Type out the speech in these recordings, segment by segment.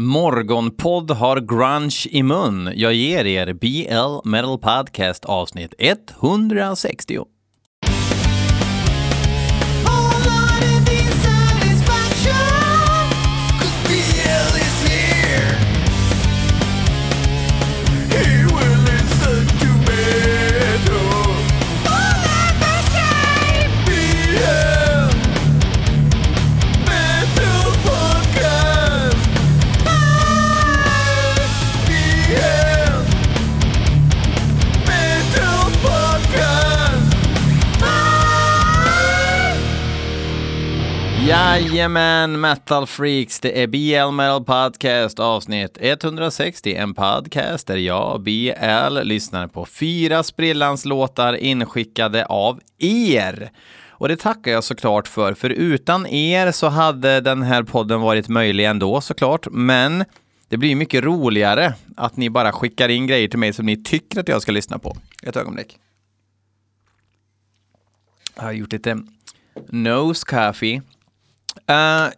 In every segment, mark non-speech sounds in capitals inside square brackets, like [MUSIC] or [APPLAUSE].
Morgonpodd har grunge i mun. Jag ger er BL Metal Podcast avsnitt 160. Jajamän, metal freaks. Det är BL Metal Podcast avsnitt 160. En podcast där jag, BL, lyssnar på fyra sprillans låtar inskickade av er. Och det tackar jag såklart för, för utan er så hade den här podden varit möjlig ändå såklart. Men det blir mycket roligare att ni bara skickar in grejer till mig som ni tycker att jag ska lyssna på. Ett ögonblick. Jag har gjort lite nose coffee. Uh,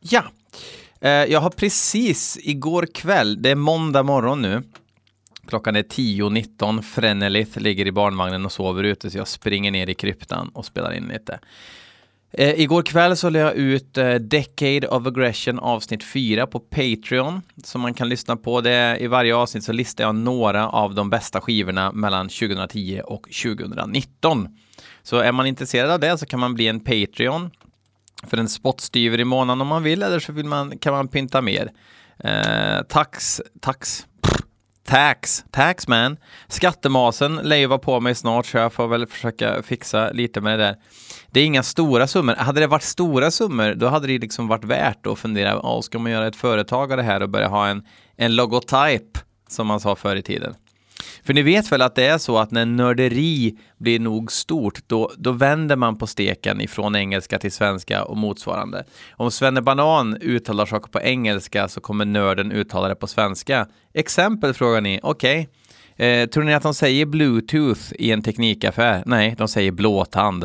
ja, uh, jag har precis igår kväll, det är måndag morgon nu, klockan är 10.19, Frenelith ligger i barnvagnen och sover ute så jag springer ner i kryptan och spelar in lite. Uh, igår kväll så la jag ut Decade of Aggression avsnitt 4 på Patreon som man kan lyssna på. Det I varje avsnitt så listar jag några av de bästa skivorna mellan 2010 och 2019. Så är man intresserad av det så kan man bli en Patreon för en spottstyver i månaden om man vill, eller så vill man, kan man pynta mer. Eh, tax, tax, tax, tax man. Skattemasen lär ju vara på mig snart, så jag får väl försöka fixa lite med det där. Det är inga stora summor. Hade det varit stora summor, då hade det liksom varit värt att fundera, oh, ska man göra ett företag av det här och börja ha en, en logotyp, som man sa förr i tiden. För ni vet väl att det är så att när nörderi blir nog stort, då, då vänder man på steken ifrån engelska till svenska och motsvarande. Om Svenne Banan uttalar saker på engelska så kommer nörden uttala det på svenska. Exempel frågar ni, okej. Okay. Eh, tror ni att de säger bluetooth i en teknikaffär? Nej, de säger blåtand.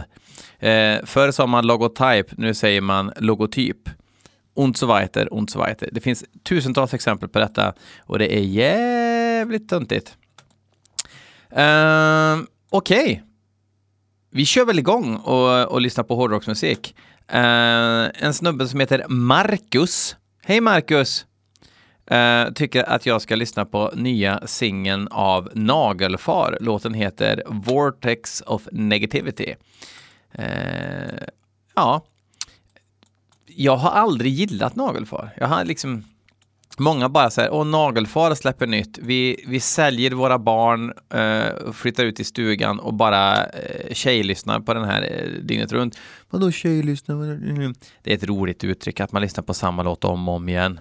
Eh, förr sa man logotyp, nu säger man logotyp. Und so weiter, und so weiter. Det finns tusentals exempel på detta och det är jävligt töntigt. Uh, Okej. Okay. Vi kör väl igång och, och lyssnar på hårdrocksmusik. Uh, en snubbe som heter Marcus. Hej Marcus! Uh, tycker att jag ska lyssna på nya singeln av Nagelfar. Låten heter Vortex of Negativity. Uh, ja, jag har aldrig gillat Nagelfar. Jag har liksom Många bara säger, åh nagelfar släpper nytt, vi, vi säljer våra barn, eh, flyttar ut i stugan och bara eh, tjejlyssnar på den här eh, dygnet runt. Vadå tjejlyssnar? Mm. Det är ett roligt uttryck att man lyssnar på samma låt om och om igen.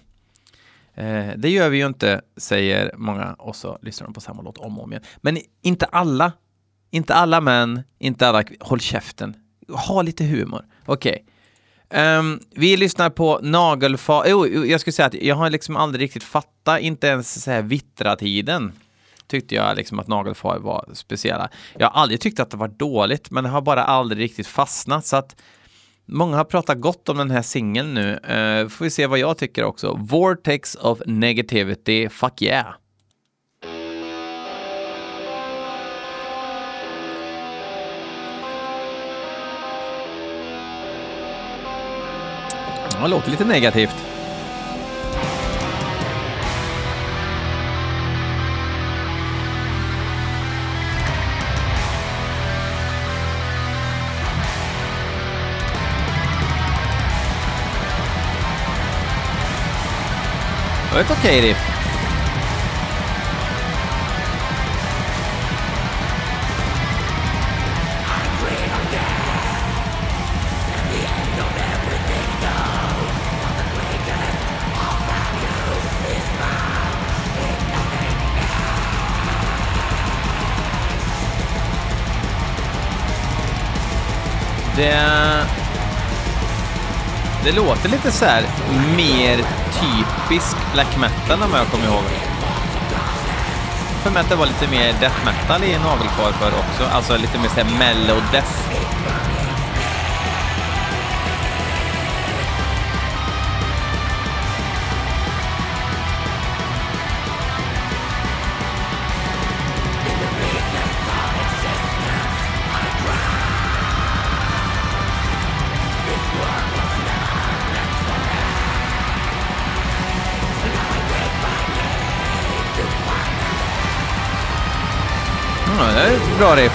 Eh, det gör vi ju inte, säger många och så lyssnar de på samma låt om och om igen. Men inte alla, inte alla män, inte alla, håll käften, ha lite humor. Okej. Okay. Um, vi lyssnar på nagelfar... Oh, jag skulle säga att jag har liksom aldrig riktigt fattat, inte ens så här vittra-tiden tyckte jag liksom att nagelfar var speciella. Jag har aldrig tyckt att det var dåligt, men det har bara aldrig riktigt fastnat. Så att många har pratat gott om den här singeln nu. Uh, får vi se vad jag tycker också. Vortex of Negativity, fuck yeah! Det låter lite negativt. Det var ett okej riff. Det låter lite så här mer typisk black metal om jag kommer ihåg. För mig att det var lite mer death metal i Nagelfar för också. Alltså lite mer såhär mellow death. Bra riff.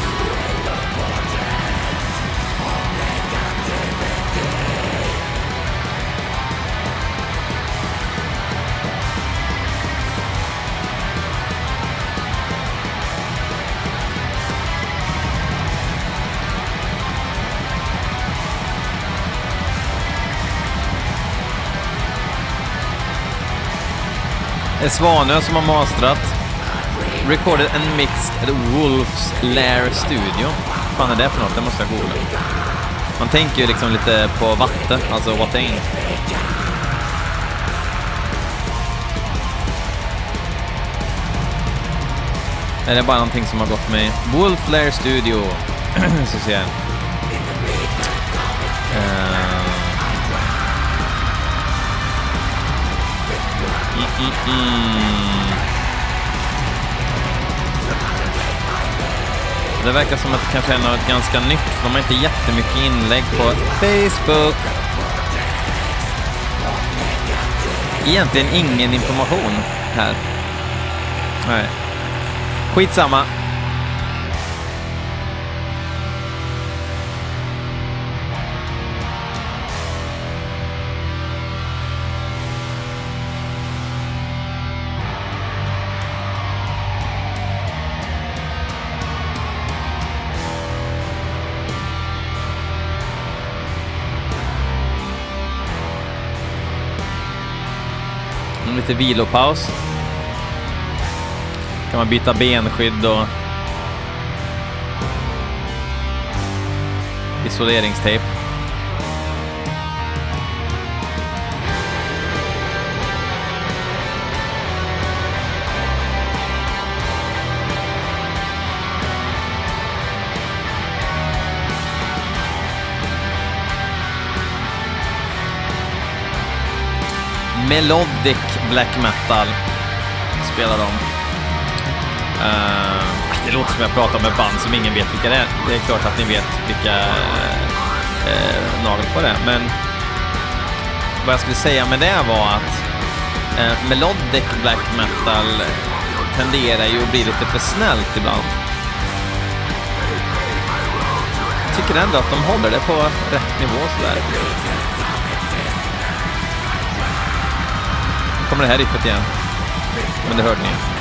Det är Svanö som har mastrat. Recorded and mixed at Wolf's Lair Studio. Vad fan är det för något? Det måste jag googla. Man tänker ju liksom lite på vatten, alltså Watain. Är det bara någonting som har gått med Wolf Lair Studio? [CLEARS THROAT] Så ser jag. Uh... Mm, mm. Det verkar som att det kanske är något ganska nytt. De har inte jättemycket inlägg på Facebook. Egentligen ingen information här. Nej. Skitsamma. Lite vilopaus. Kan man byta benskydd och isoleringstejp. Melodic black metal spelar de. Uh, det låter som jag pratar med band som ingen vet vilka det är. Det är klart att ni vet vilka uh, nagel på det är, men vad jag skulle säga med det var att uh, melodic black metal tenderar ju att bli lite för snällt ibland. Jag tycker ändå att de håller det på rätt nivå sådär. Kommer det här riffet igen. Men det hörde ni.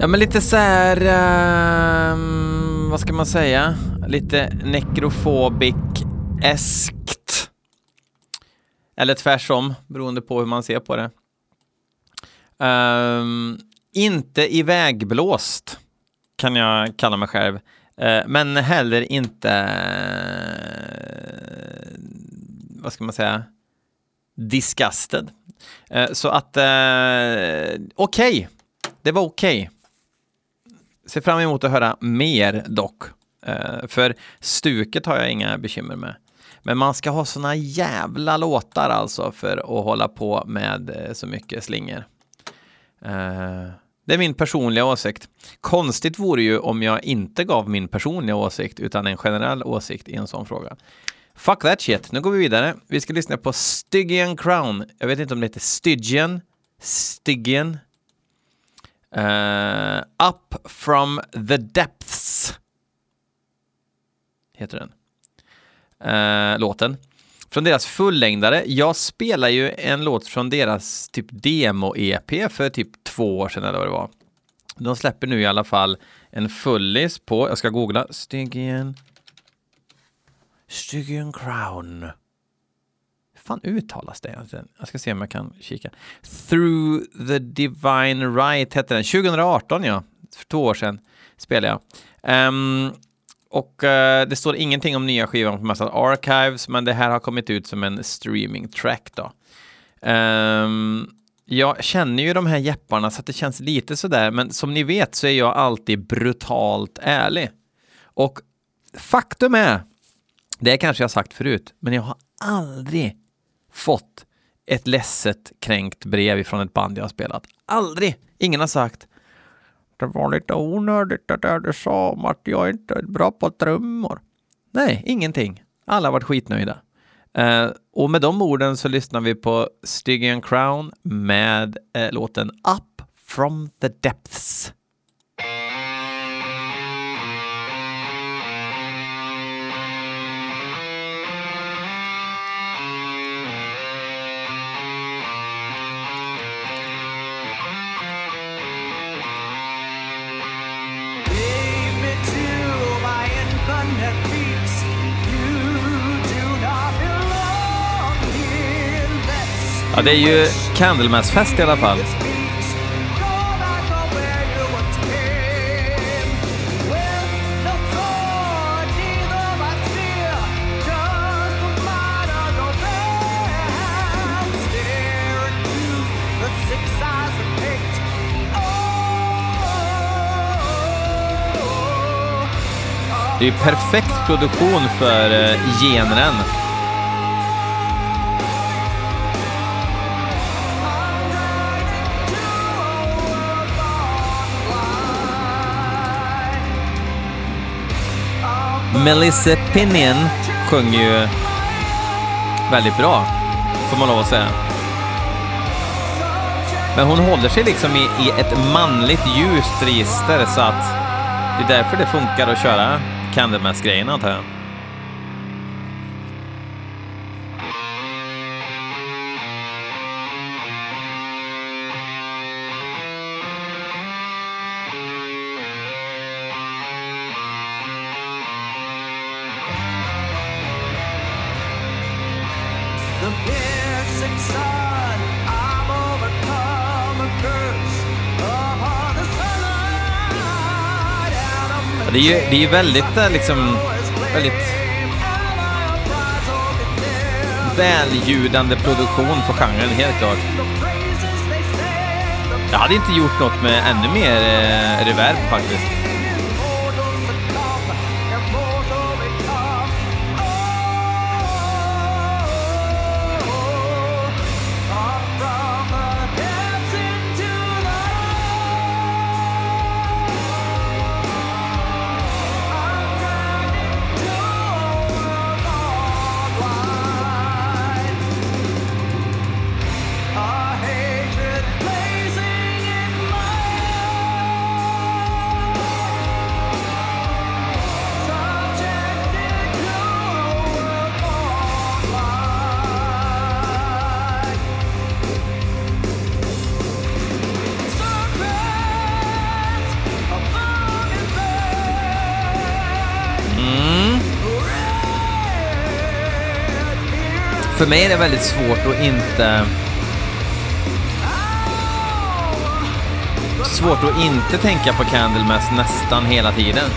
Ja, men lite så här... um, vad ska man säga? Lite nekrofobic-eskt. Eller tvärsom, beroende på hur man ser på det. Um, inte ivägblåst, kan jag kalla mig själv. Uh, men heller inte... Uh, vad ska man säga? Disgusted. Eh, så att... okej. Okay. Det var okej. Okay ser fram emot att höra mer dock. Eh, för stuket har jag inga bekymmer med. Men man ska ha såna jävla låtar alltså för att hålla på med eh, så mycket slingor. Eh, det är min personliga åsikt. Konstigt vore ju om jag inte gav min personliga åsikt utan en generell åsikt i en sån fråga. Fuck that shit. Nu går vi vidare. Vi ska lyssna på Stygian Crown. Jag vet inte om det heter Stygian, Stygian, Uh, Up from the depths heter den. Uh, låten. Från deras fullängdare. Jag spelar ju en låt från deras typ demo-EP för typ två år sedan eller vad det var. De släpper nu i alla fall en fullis på, jag ska googla, Stygian Stygian Crown fan uttalas det egentligen? Jag ska se om jag kan kika. Through the Divine Right hette den. 2018 ja, för två år sedan spelade jag. Um, och uh, det står ingenting om nya skivan på massa Archives, men det här har kommit ut som en streaming track då. Um, jag känner ju de här jepparna så att det känns lite sådär, men som ni vet så är jag alltid brutalt ärlig. Och faktum är, det kanske jag sagt förut, men jag har aldrig fått ett ledset kränkt brev ifrån ett band jag har spelat. Aldrig! Ingen har sagt det var lite onödigt det där du sa om att jag inte är bra på trummor. Nej, ingenting. Alla har varit skitnöjda. Uh, och med de orden så lyssnar vi på Stygian Crown med uh, låten Up from the Depths. Ja, det är ju Candlemass-fest i alla fall. Det är ju perfekt produktion för eh, genren. Melissa Pinion sjunger ju väldigt bra, får man lov att säga. Men hon håller sig liksom i, i ett manligt ljust register så att det är därför det funkar att köra Candlemass-grejen, antar jag. Det är ju, det är väldigt eh, liksom, väldigt väljudande produktion för genren, helt klart. Jag hade inte gjort något med ännu mer eh, reverb faktiskt. Mig är det väldigt svårt att inte... Svårt att inte tänka på Candlemass nästan hela tiden.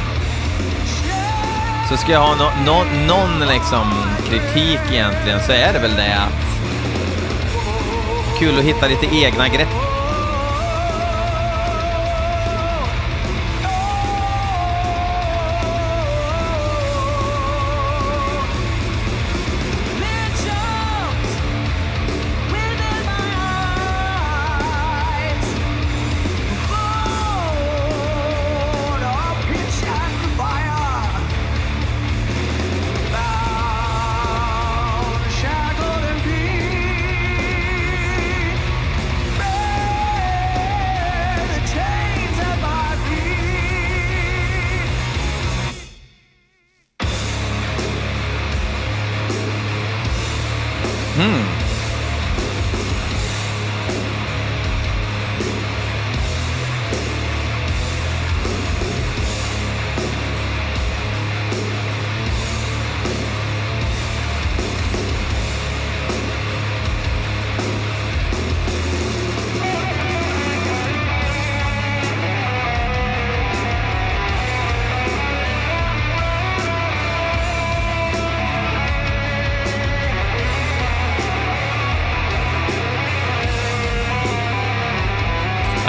Så ska jag ha no, no, någon liksom kritik egentligen så är det väl det att... Kul att hitta lite egna grepp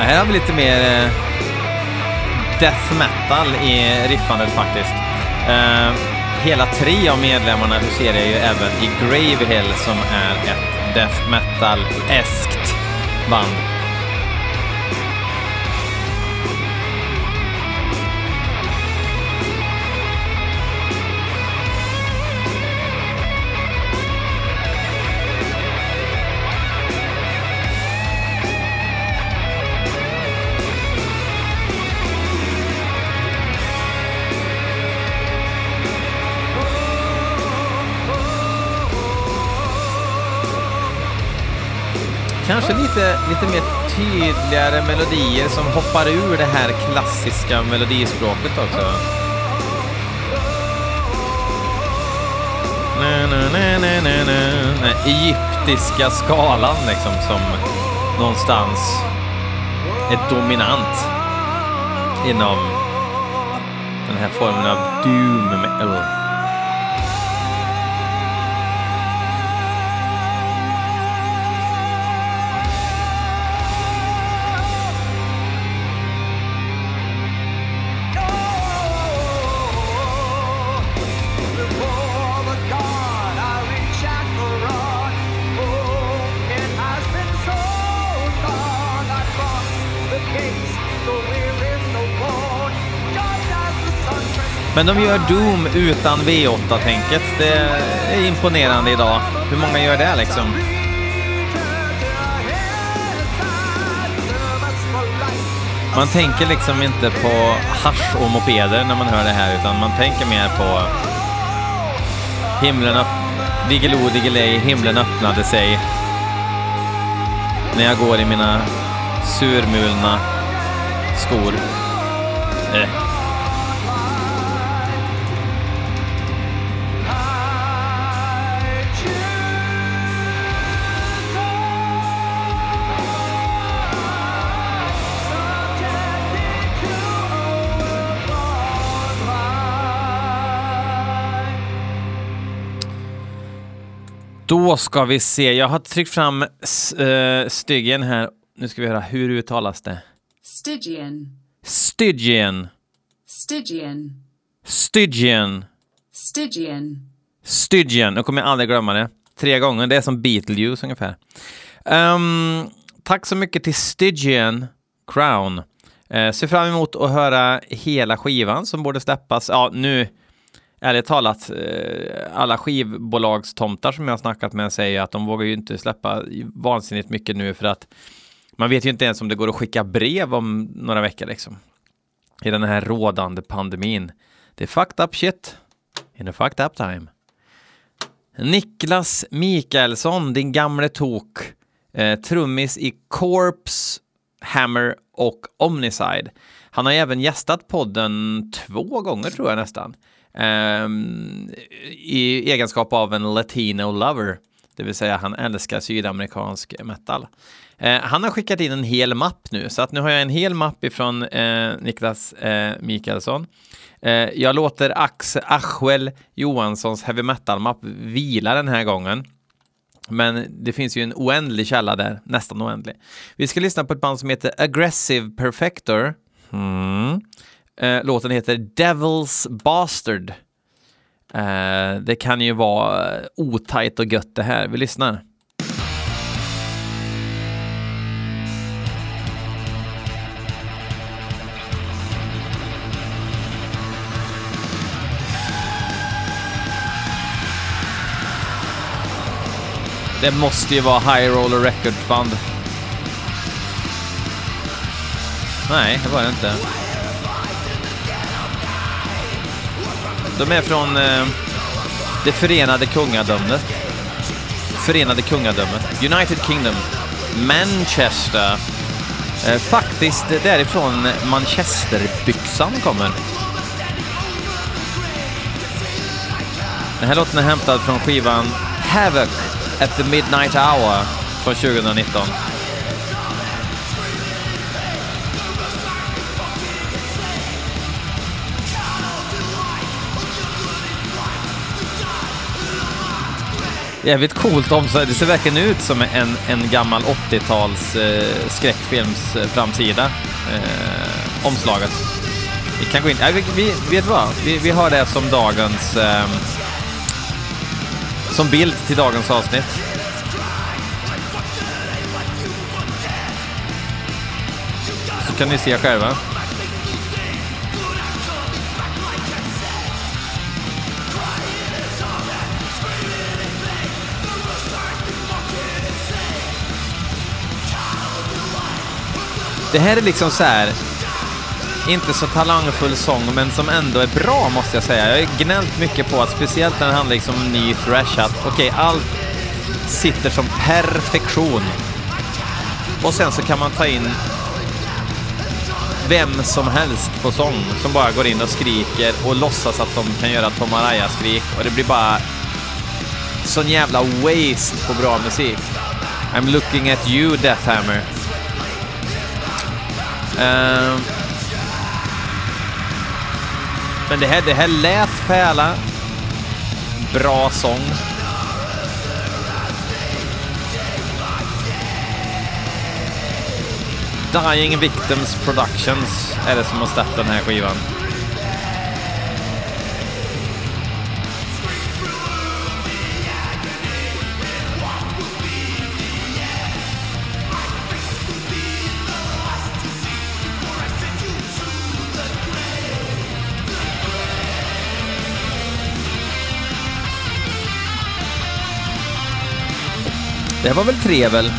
Det här har vi lite mer eh, death metal i riffandet faktiskt. Eh, hela tre av medlemmarna huserar ju även i Gravehill som är ett death metal-eskt band. Kanske lite, lite mer tydligare melodier som hoppar ur det här klassiska melodispråket också. Na, na, na, na, na, na. Den egyptiska skalan liksom som någonstans är dominant inom den här formen av doom metal. Men de gör Doom utan V8-tänket. Det är imponerande idag. Hur många gör det liksom? Man tänker liksom inte på hasch och mopeder när man hör det här, utan man tänker mer på himlen upp... Diggiloo, diggiley, himlen öppnade sig. När jag går i mina surmulna skor. Eh. Då ska vi se. Jag har tryckt fram uh, Stygian här. Nu ska vi höra. Hur uttalas det? Stygian. Stygian. Stygian. Stygian. Stygian. Stygian. Nu kommer jag aldrig glömma det. Tre gånger. Det är som Beetlejuice ungefär. Um, tack så mycket till Stygian Crown. Uh, ser fram emot att höra hela skivan som borde släppas. Ja, nu ärligt talat, eh, alla skivbolagstomtar som jag har snackat med säger att de vågar ju inte släppa vansinnigt mycket nu för att man vet ju inte ens om det går att skicka brev om några veckor liksom. I den här rådande pandemin. Det är fucked up shit in a fucked up time. Niklas Mikaelsson, din gamle tok, eh, trummis i Corpse, Hammer och Omnicide. Han har även gästat podden två gånger tror jag nästan. Um, i egenskap av en latino lover, det vill säga han älskar sydamerikansk metal. Uh, han har skickat in en hel mapp nu, så att nu har jag en hel mapp ifrån uh, Niklas uh, Mikaelsson. jag låter Ax Axel Johanssons heavy metal-mapp vila den här gången. Men det finns ju en oändlig källa där, nästan oändlig. Vi ska lyssna på ett band som heter Aggressive Perfector. Mm. Eh, låten heter Devil's Bastard. Eh, det kan ju vara eh, otajt och gött det här. Vi lyssnar. Det måste ju vara High Roller Records band. Nej, det var det inte. De är från eh, det förenade kungadömet. Förenade kungadömet. United Kingdom. Manchester. Eh, faktiskt därifrån Manchesterbyxan kommer. Den här låten är hämtad från skivan Havoc at the Midnight Hour från 2019. Jävligt coolt omslag. Det ser verkligen ut som en, en gammal 80-tals eh, skräckfilms eh, framsida. Eh, omslaget. Vi kan gå in... Äh, vi, vi, vet du vad? Vi, vi har det som dagens... Eh, som bild till dagens avsnitt. Så kan ni se själva. Det här är liksom så här, inte så talangfull sång, men som ändå är bra måste jag säga. Jag har gnällt mycket på att, speciellt när det handlar liksom om ny thrash, att okej, okay, allt sitter som perfektion. Och sen så kan man ta in vem som helst på sång som bara går in och skriker och låtsas att de kan göra Tom Araya-skrik och det blir bara sån jävla waste på bra musik. I'm looking at you, Deathhammer. Uh, men det här, det här lät pärla. Bra sång. Dying Victims Productions är det som har släppt den här skivan. Det var väl trevel?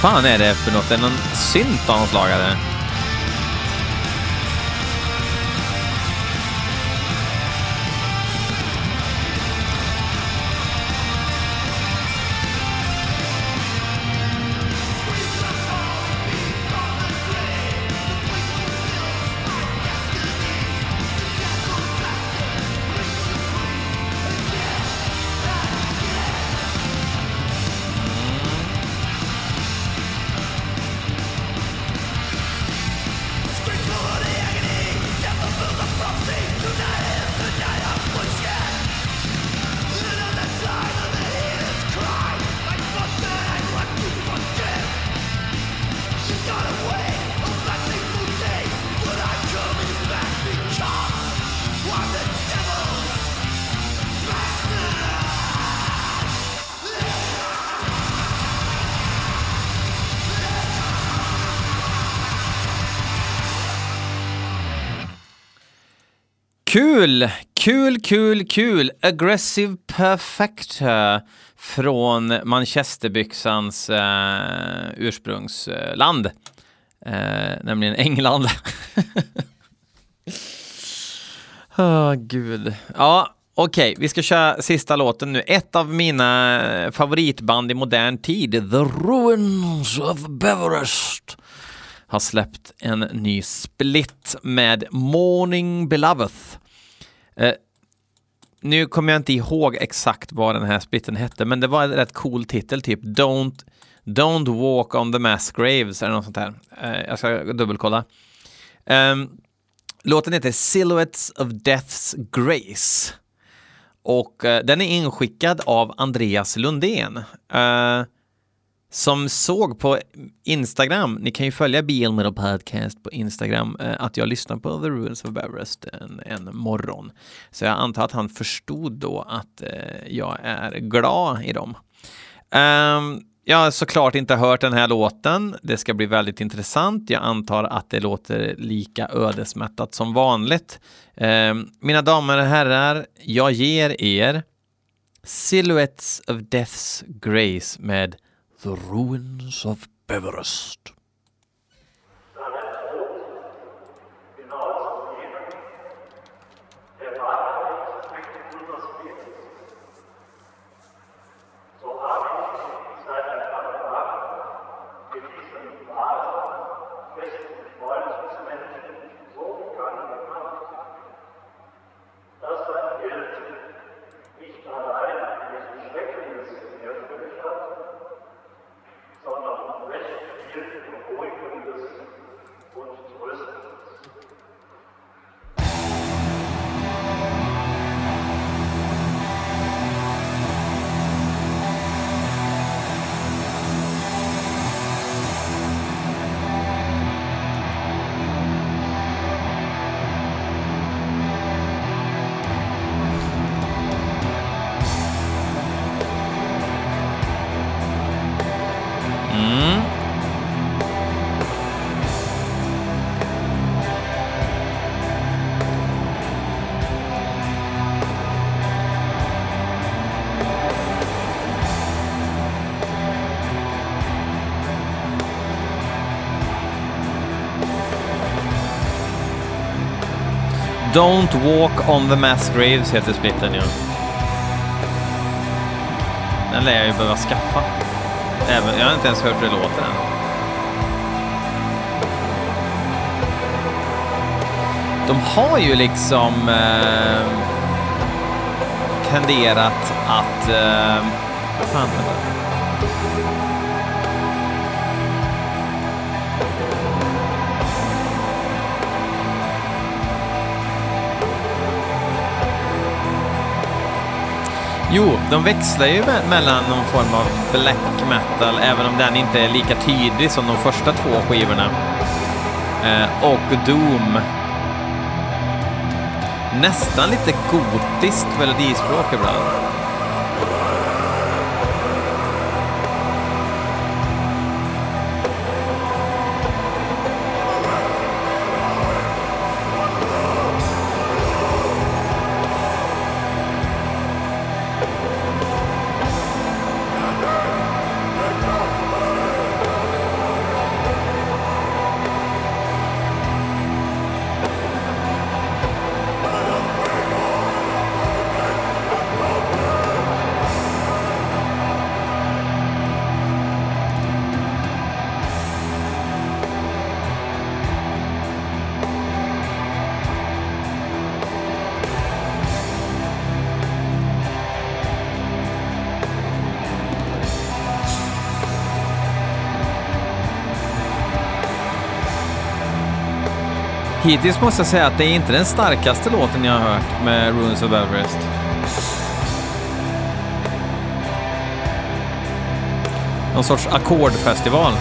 Fan är det för något? Är det någon synt av något Kul! Kul, kul, kul! Aggressive Perfector från Manchesterbyxans eh, ursprungsland, eh, nämligen England. [LAUGHS] oh, gud. Ja, okej, okay, vi ska köra sista låten nu. Ett av mina favoritband i modern tid, The Ruins of Beverest har släppt en ny split med Morning Beloveth. Eh, nu kommer jag inte ihåg exakt vad den här splitten hette, men det var en rätt cool titel, typ Don't, Don't Walk on the Mass Graves eller något sånt där. Eh, jag ska dubbelkolla. Eh, låten heter Silhouettes of Death's Grace. Och eh, den är inskickad av Andreas Lundén. Eh, som såg på Instagram, ni kan ju följa BL Metal Podcast på Instagram, eh, att jag lyssnar på The Ruins of Everest en, en morgon. Så jag antar att han förstod då att eh, jag är glad i dem. Um, jag har såklart inte hört den här låten. Det ska bli väldigt intressant. Jag antar att det låter lika ödesmättat som vanligt. Um, mina damer och herrar, jag ger er Silhouettes of Death's Grace med The Ruins of Beverest. Don't walk on the mass graves heter splitten ja. Den lär jag ju behöva skaffa. Även, jag har inte ens hört hur det låter än. De har ju liksom eh, tenderat att... Eh, vad fan, vänta. Jo, de växlar ju me- mellan någon form av black metal, även om den inte är lika tydlig som de första två skivorna. Eh, och Doom. Nästan lite gotiskt melodispråk ibland. Hittills måste jag säga att det är inte den starkaste låten jag har hört med Runes of Everest. Någon sorts ackordfestival.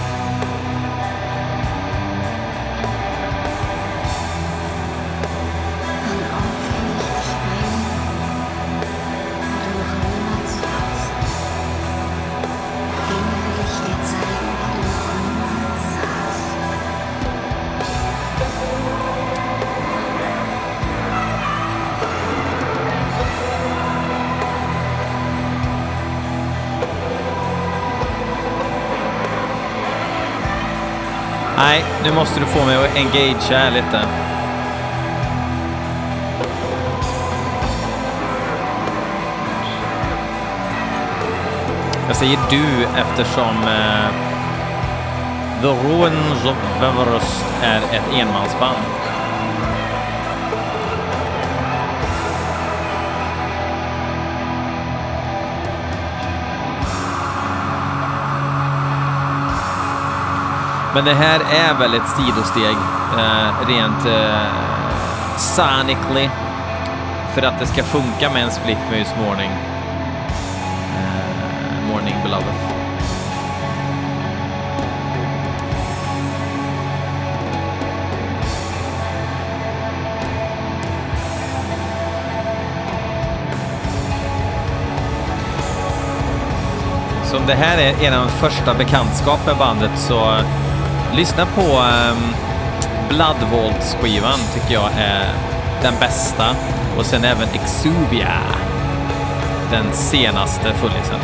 Nu måste du få mig att engagea lite. Jag säger du eftersom eh, The Ruins of Everest är ett enmansband. Men det här är väl ett sidosteg eh, rent eh, sonically för att det ska funka med en split med just Morning. Eh, morning Beloved. Så om det här är er första bekantskap med bandet så lyssna på ehm, um, Bloodvault-skivan tycker jag är den bästa. Och sen även Exuvia, den senaste fullisen.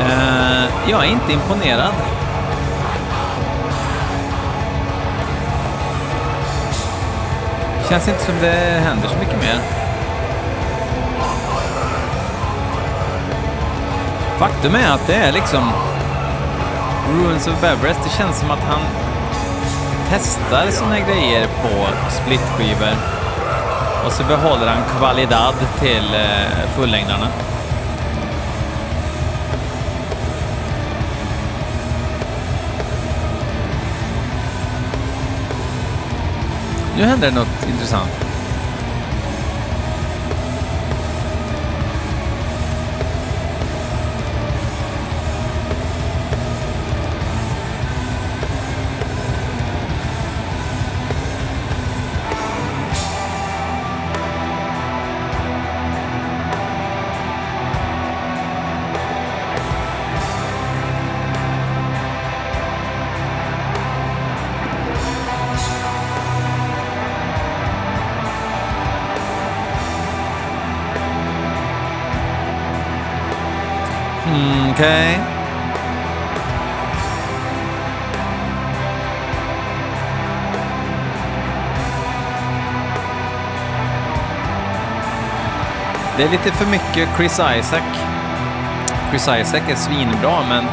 Eh, jag är inte imponerad. Känns inte som det händer så mycket mer. Faktum är att det är liksom Ruins of Everest. Det känns som att han testar såna grejer på splitskivor och så behåller han kvalidad till eh, fullängdarna. Nu händer det något intressant. Okay? Det är lite för mycket Chris Isaac. Chris Isaac är svinbra, men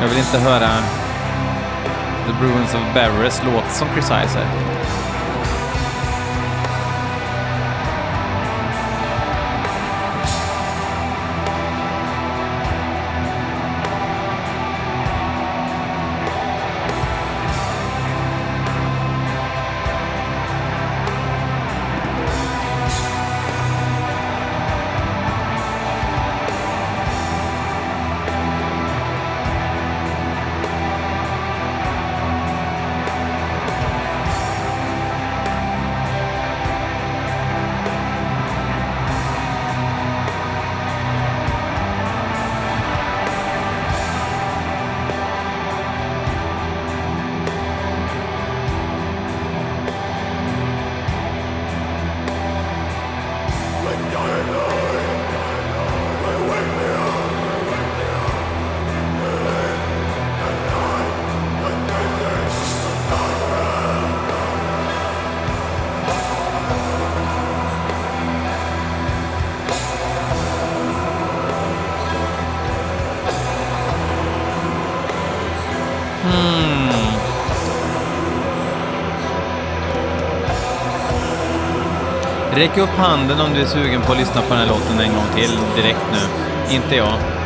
jag vill inte höra The Bruins of Barris låta som Chris Isaac. Räck upp handen om du är sugen på att lyssna på den här låten en gång till direkt nu. Inte jag.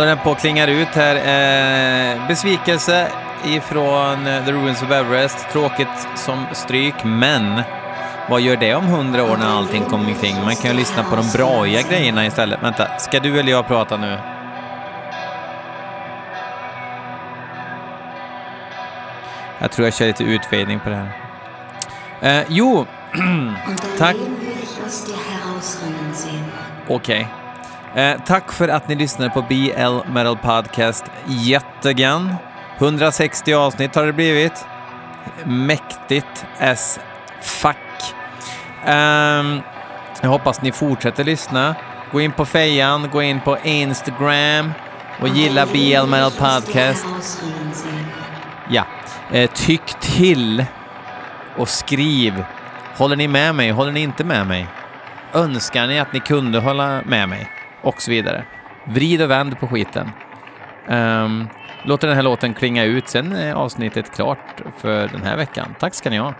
Håller den på att klinga ut här. Eh, besvikelse ifrån The Ruins of Everest. Tråkigt som stryk, men vad gör det om hundra år när allting kommer omkring? Man kan ju lyssna på de braiga grejerna istället. Vänta, ska du eller jag prata nu? Jag tror jag kör lite utfading på det här. Eh, jo, [CLEARS THROAT] tack. würde ich Eh, tack för att ni lyssnade på BL Metal Podcast Jättegen. 160 avsnitt har det blivit. Mäktigt as fuck. Um, jag hoppas ni fortsätter lyssna. Gå in på fejan, gå in på Instagram och gilla BL Metal Podcast. Ja, eh, tyck till och skriv. Håller ni med mig? Håller ni inte med mig? Önskar ni att ni kunde hålla med mig? Och så vidare. Vrid och vänd på skiten. Ehm, um, låt den här låten klinga ut, sen är avsnittet klart för den här veckan. Tack ska ni ha.